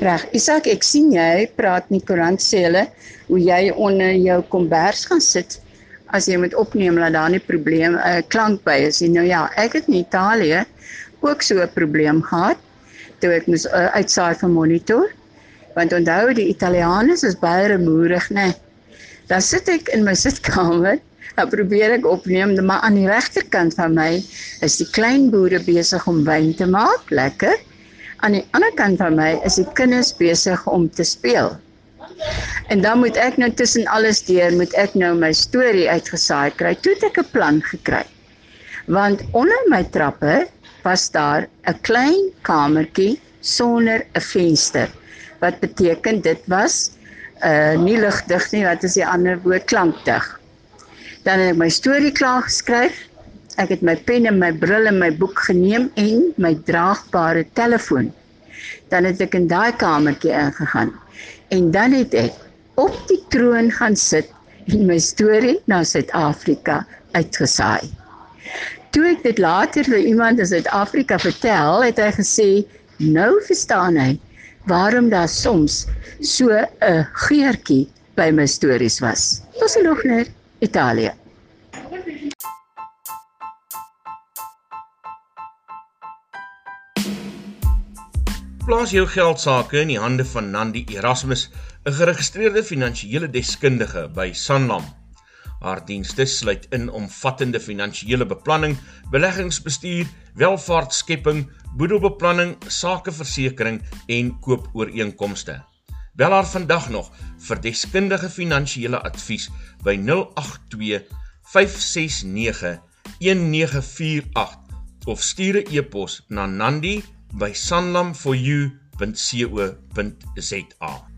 Reg, Isak, ek sien jy praat nie koerant sê hulle hoe jy onder jou kombers gaan sit as jy moet opneem dat daar nie probleem 'n uh, eh, klank by is nie. Nou ja, ek het in Italië ook so 'n probleem gehad toe ek moes uh, uitsaai vir monitor. Want onthou die Italianers is baie remoerig, né? Dan sit ek in my sitkamer Dan probeer ek opneem, maar aan die regterkant van my is die klein boere besig om wyn te maak, lekker. Aan die ander kant van my is die kinders besig om te speel. En dan moet ek nou tussen alles deur, moet ek nou my storie uitgesaai kry. Toe het ek 'n plan gekry. Want onder my trappe was daar 'n klein kamertjie sonder 'n venster. Wat beteken dit was uh nie ligdig nie, wat is die ander woord klankdig. Dan het ek my storie klaar geskryf. Ek het my pen en my bril en my boek geneem en my draagbare telefoon. Dan het ek in daai kamertjie ingegaan. En dan het ek op die troon gaan sit en my storie na Suid-Afrika uitgesaai. Toe ek dit later vir iemand in Suid-Afrika vertel, het hy gesê, "Nou verstaan hy waarom daar soms so 'n geurtjie by my stories was." Tot nog net Italië. Plaas jou geld sake in die hande van Nandi Erasmus, 'n geregistreerde finansiële deskundige by Sanlam. Haar dienste sluit in omvattende finansiële beplanning, beleggingsbestuur, welvaartskepping, boedelbeplanning, sakeversekering en koopooreenkomste. Bel haar vandag nog vir deskundige finansiële advies by 082 569 1948 of stuur 'n e-pos na nandi@sanlamforyou.co.za.